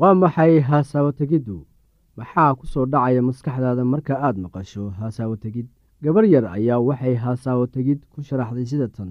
waa maxay haasaawo tegiddu maxaa ku soo dhacaya maskaxdaada marka aad maqasho haasaawo tegid gabar yar ayaa waxay haasaawo tegid ku sharaxday sida tan.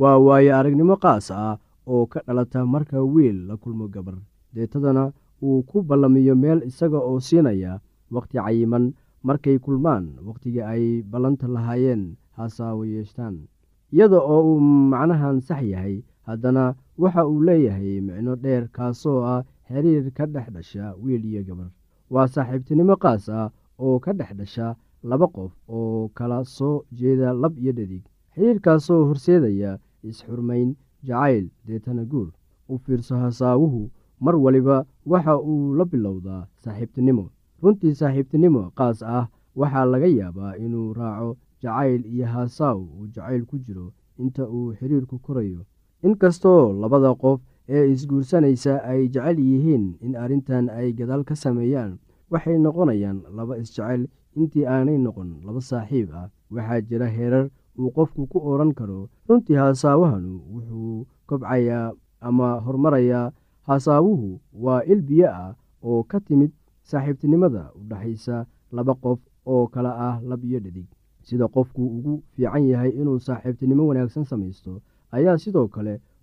Waa waayo aragnimo qaas ah oo ka dhalata marka wiil la kulmo gabar. Deetadana uu ku ballamiyo meel isaga oo siinaya wakhti cayiman markay kulmaan wakhtigii ay ballanta lahaayeen haasaawo yeeshtaan. Iyada oo uu macnahan sax yahay haddana waxa uu leeyahay micno dheer kaasoo ah xiriir ka dhex dhasha wiil iyo gabar. Waa saaxiibtinimo qaas ah oo ka dhex dhasha laba qof oo kala soo jeeda lab iyo dhadig. Xiriirkaasoo horseedaya is-xurmayn jacayl deetana guur u fiirso hasaawuhu mar waliba waxa uu la bilowdaa saaxiibtinimo. Runtii saaxiibtinimo qaas ah waxaa laga yaabaa inuu raaco jacayl iyo haasaaw uu jacayl ku jiro inta uu xiriirku korayo. Inkastoo labada qof ee isguursanaysa ay jecel yihiin in arrintan ay gadaal ka sameeyaan. Waxay noqonayaan laba isjecel. Intii aanay noqon laba saaxiib ah waxaa jira heerar uu qofku ku odhan karo. Runtii haasaawahanu wuxuu kobcayaa ama horumarayaa haasaawuhu waa il biyo ah oo ka timid saaxiibtinimada u dhexaysa laba qof oo kale ah lab iyo dhadig. Sida qofku ugu fiican yahay inuu saaxiibtinimo wanaagsan samaysto ayaa sidoo kale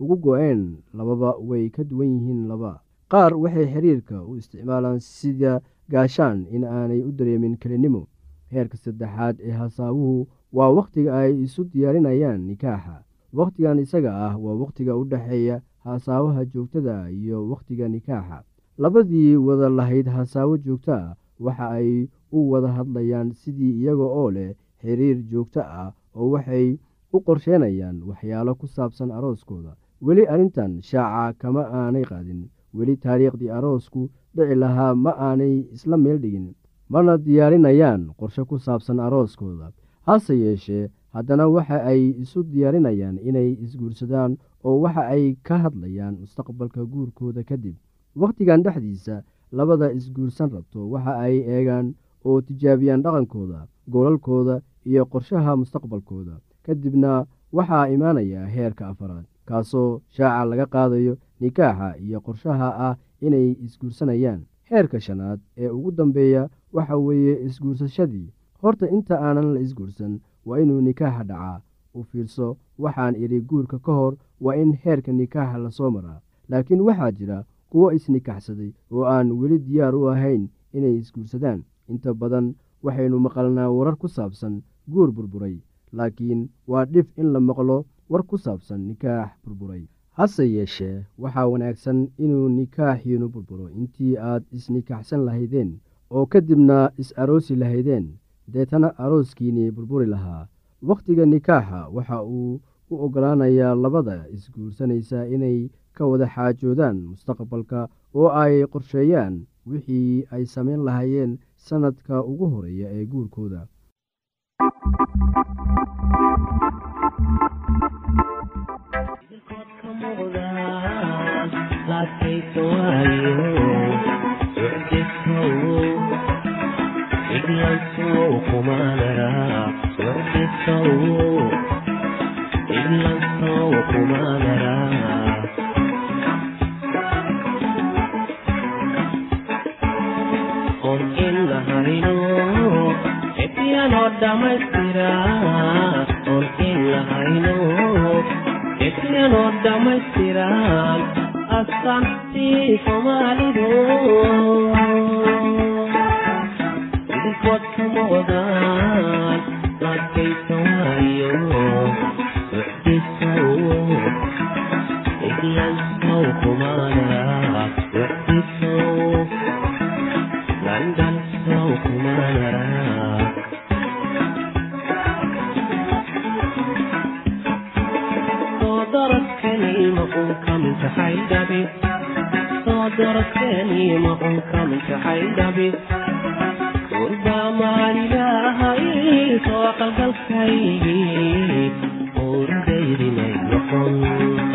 ugu go-een lababa way ka duwan yihiin laba. Qaar waxay xiriirka u isticmaalaan sida gaashaan in aanay u dareemin kelinimo. Heerka saddexaad ee hasaawuhu waa wakhtiga ay isu diyaarinayaan nikaaxa. Wakhtigan isaga ah waa wakhtiga u dhexeeya hasaawaha joogtada iyo wakhtiga nikaaxa. Labadii wada lahayd hasaawo joogto ah waxa ay u wada hadlayaan sidii iyaga oo leh xiriir joogto ah oo waxay u qorsheenayaan waxyaalo ku saabsan arooskooda weli arrintan shaaca kama aanay qaadin. Weli taariikhdii aroosku dhici lahaa ma aanay isla meel dhigin. Mana diyaarinayaan qorshe ku saabsan arooskooda. Hase yeeshee haddana waxa ay isu diyaarinayaan inay isguursadaan oo waxa ay ka hadlayaan mustaqbalka guurkooda kadib. Wakhtigan dhexdiisa labada isguursan rabto waxa ay eegaan oo tijaabiyaan dhaqankooda goolalkooda iyo qorshaha mustaqbalkooda. Kadibna waxaa imaanaya heerka afaraad kaasoo shaaca laga qaadayo nikaaxa iyo qorshaha ah inay isguursanayaan. Heerka shanaad ee ugu dambeeya waxa weeye isguursashadii. Horta inta aanan la isguursan waa inuu nikaaxa dhacaa. U fiirso waxaan idhi guurka ka hor waa in heerka nikaaxa la soo maraa. Laakiin waxaa jira kuwo isnikaxsaday oo aan weli diyaar u ahayn inay isguursadaan. Inta badan waxaynu maqalnaa warar ku saabsan guur burburay. Laakiin waa dhif in la maqlo war ku saabsan nikaax burburay. Hase yeeshee waxaa wanaagsan inuu nikaaxiinu burburo. Intii aad isnikaxsan lahaydeen oo kadibna is-aroosi lahaydeen deetana arooskiinii burburi lahaa. Wakhtiga nikaaxa waxa uu u oggolaanayaa labada isguursanaysa inay ka wada xaajoodaan mustaqbalka oo ay qorsheeyaan wixii ay samayn lahaayeen sannadka ugu horreeya ee guurkooda ورباماللهي توقلقلكي قول ديري ما يقول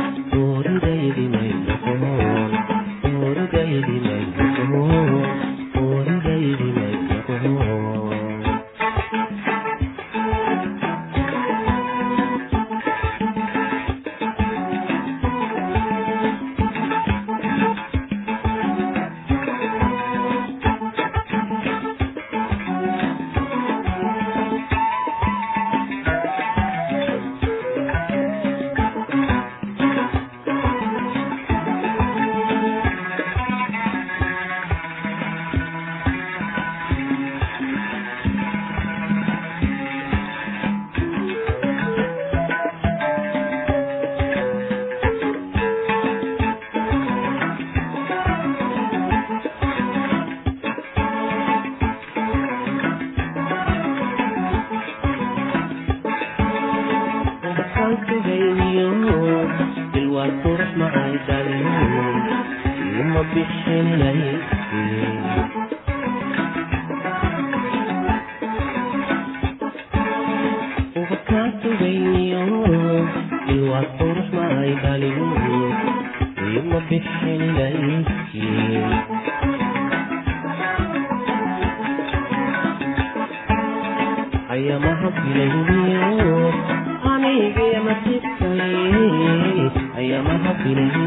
إليه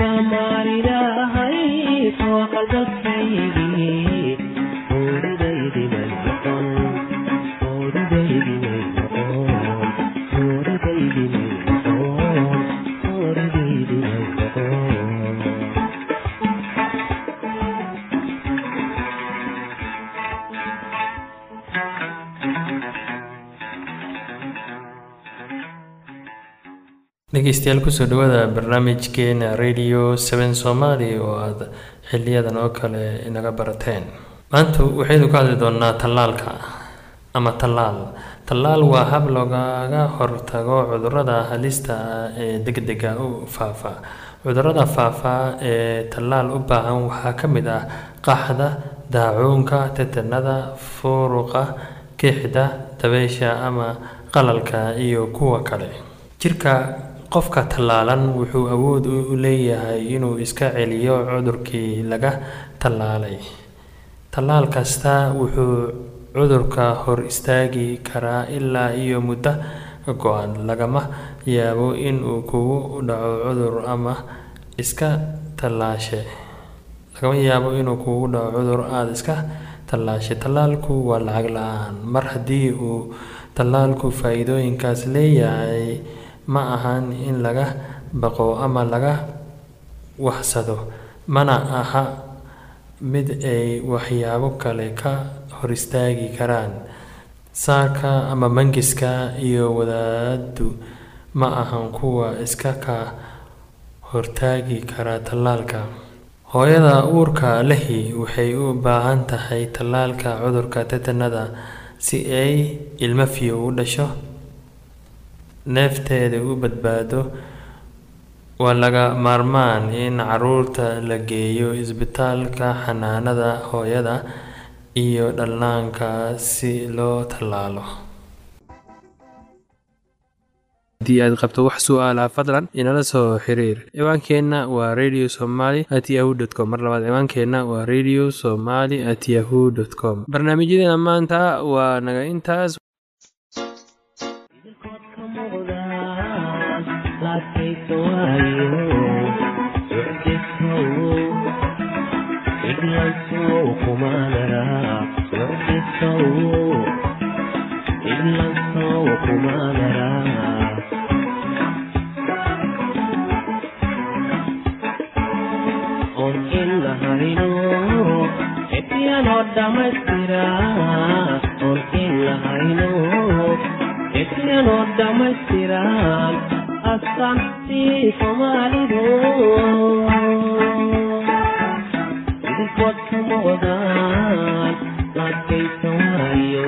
maarinahay soo qalbadkaygii dhegeystayaal ku soo dhawaada barnaamijkeena radio seven somaali oo aada xiliyadan oo kale inaga barateen. Maanta waxaynu ka hadli doonaa tallaalka ama tallaal. Tallaal waa hab loogaga hortago cudurrada halista ee degdega u faafa. Cudurada faafa ee tallaal u baahan waxaa ka mid ah qaxda daacuunka tetanada furuqa kixda dabeysha ama qalalka iyo kuwa kale. Jirka qofka tallaalan wuxuu awood u leeyahay inuu iska celiyo cudurkii laga tallaalay. Tallaal kasta wuxuu cudurka hor istaagi karaa ilaa iyo muddo go-an lagama yaabo in uu kugu dhaco cudur ama iska tallaashe. Lagama yaabo inuu kugu dhaco cudur aada iska tallaashay tallaalku waa lacag la'aan. Mar haddii uu tallaalku faa-iidooyinkaas leeyahay ma ahan in laga baqo ama laga waxsado. Mana aha mid ay waxyaabo kale ka hor istaagi karaan. Saarka ama mangiska iyo wadaadu ma ahan kuwa iska ka hortaagi kara tallaalka. Hooyada uurka lehi waxay u baahan tahay tallaalka cudurka tetanada si ay ilmo fiyo u dhasho neefteeda u badbaado waa laga maarmaan in carruurta la geeyo isbitaalka xanaanada hooyada iyo dhallaanka si loo tallaalo. Haddii aad qabto wax su'aalaha fadlan inala soo xiriir. Ciwaankeenna waa radio somaly at yahu dt com. Mar labaad ciwaankeenna waa radio somaly at yahu dt com. Barnaamijyadeena maanta waa naga intaas iyadoo dhammaystiran astaantii soomaalidu idinkood kama wadaan adkaysa waayo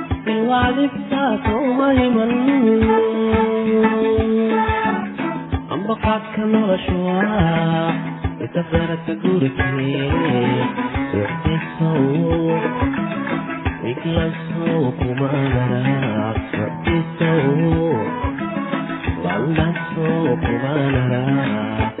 ambaqaadka nolosha itabeeraka gurige iglasow kumanaraaq socdisow laulasow kumanaraaq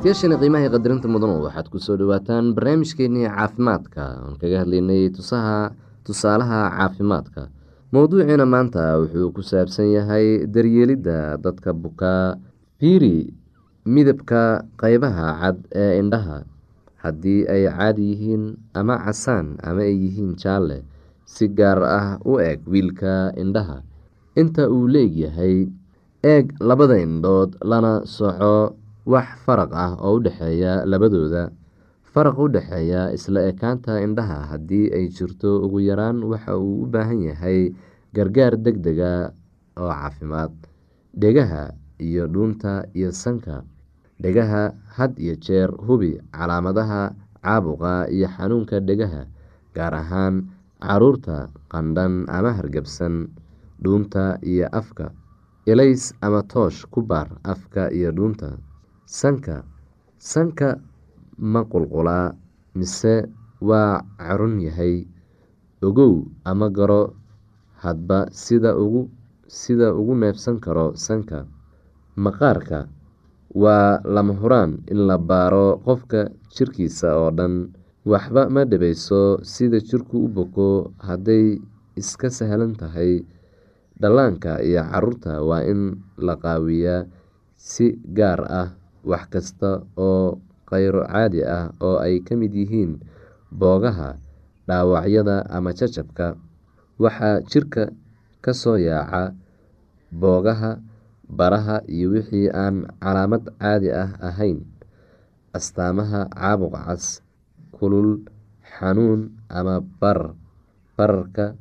dhegeystayaashani qiimaha qadarinta mudanu waxaad ku soo dhawaataan barnaamijkeenii caafimaadka. Oon kaga hadlaynay tusaalaha caafimaadka. Mowduuciina maanta wuxuu ku saabsan yahay daryeelidda dadka bukaa fiiri midabka qeybaha cad ee indhaha. Haddii ay caadi yihiin ama casaan ama ay yihiin jaalle si gaar ah u eg wiilka indhaha. Inta uu leegyahay eeg labada indhood lana soco wax faraq ah oo u dhexeeya labadooda. Faraq u dhexeeya isla ekaanta indhaha haddii ay jirto ugu yaraan waxa uu u baahan yahay gargaar deg dega oo caafimaad. Dhegaha iyo dhuunta iyo sanka. Dhegaha had iyo jeer hubi calaamadaha caabuqa iyo xanuunka dhegaha gaar ahaan carruurta qandhan ama hargabsan dhuunta iyo afka. Elays ama toosh ku baar afka iyo dhuunta sanka sanka ma qulqulaa mise waa carun yahay. Ogow ama garo hadba sida ugu sida ugu neefsan karo sanka. Maqaarka waa lama huraan in la baaro qofka jirkiisa oo dhan. Waxba ma dhibayso sida jirku u boko hadday iska sahlan tahay. Dhallaanka iyo carruurta waa in la qaawiyaa si gaar ah wax kasta oo kheyro caadi ah oo ay ka mid yihiin boogaha dhaawacyada ama jajabka waxaa jirka ka soo yaaca boogaha baraha iyo wixii aan calaamad caadi ah ahayn. Astaamaha caabuq cas kulul xanuun ama barar bararka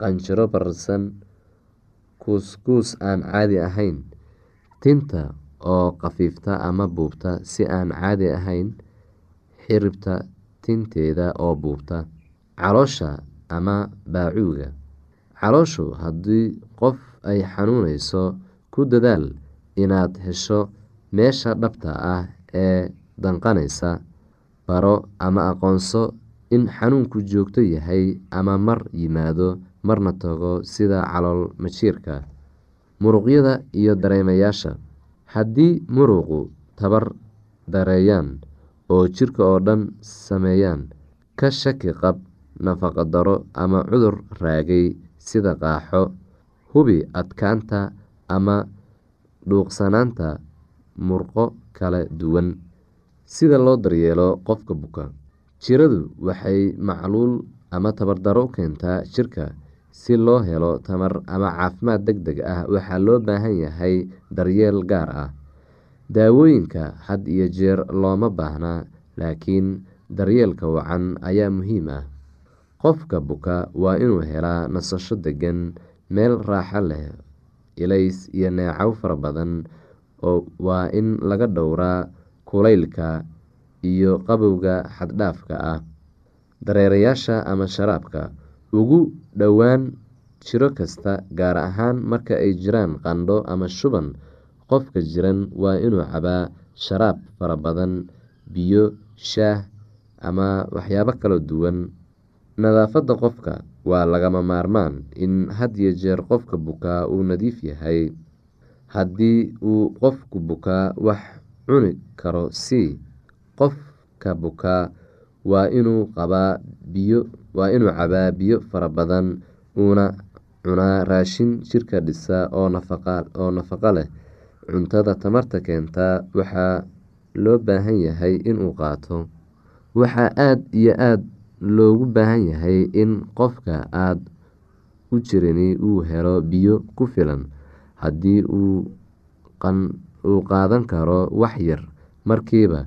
qanjiro bararsan kuuskuus aan caadi ahayn. Tinta oo khafiifta ama buubta si aan caadi ahayn xiribta tinteeda oo buubta caloosha ama baacuuga calooshu haddii qof ay xanuuneyso ku dadaal inaad hesho meesha dhabta ah ee danqaneysa baro ama aqoonso in xanuunku joogto yahay ama mar yimaado marna tago sida calool majiirka muruqyada iyo dareemayaasha haddii muruqu tabar dareeyaan oo jirka oo dhan sameeyaan ka shaki qab nafaqo daro ama cudur raagay sida qaaxo hubi adkaanta ama dhuuqsanaanta murqo kala duwan. Sida loo daryeelo qofka buka jiradu waxay macluul ama tabardaro u keentaa jirka si loo helo tamar ama caafimaad deg deg ah waxaa loo baahan yahay daryeel gaar ah. Daawooyinka had iyo jeer looma baahna laakiin daryeelka wacan ayaa muhiim ah. Qofka buka waa inuu helaa nasasho degan meel raaxo leh ilays iyo neecow fara badan waa in laga dhowraa kulaylka iyo qabowga xaddhaafka ah. Dareerayaasha ama sharaabka ugu dhowaan jiro kasta gaar ahaan marka ay jiraan qandho ama shuban qofka jiran waa inuu cabaa sharaab fara badan biyo shaah ama waxyaabo kala duwan. Nadaafadda qofka waa lagama maarmaan in had iyo jeer qofka bukaa uu nadiif yahay. Haddii uu qofku bukaa wax cuni karo si qofka bukaa waa inuu cabaa biyo fara badan uuna cunaa raashin jirka dhisa oo nafaqo leh. Cuntada tamarta keentaa waxaa loo baahan yahay inuu qaato. Waxaa aada iyo aada loogu baahan yahay in qofka aada u jirini uu helo biyo ku filan. Haddii uu qaadan karo wax yar markiiba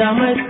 Thank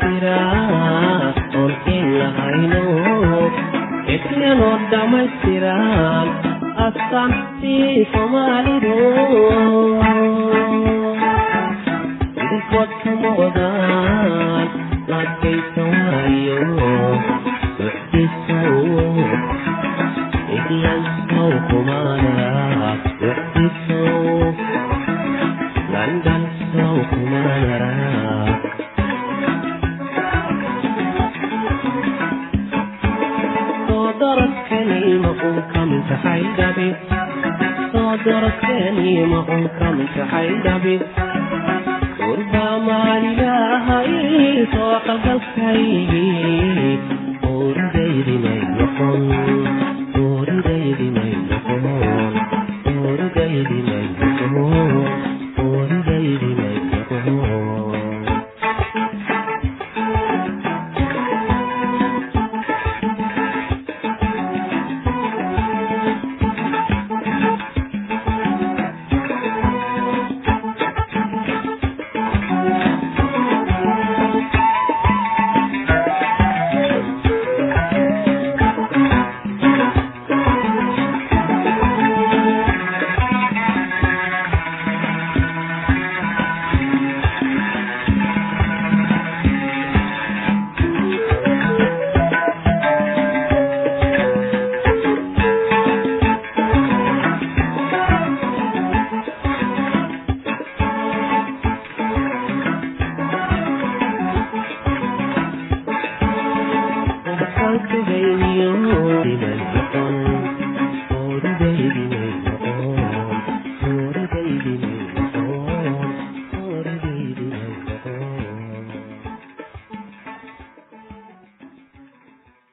you.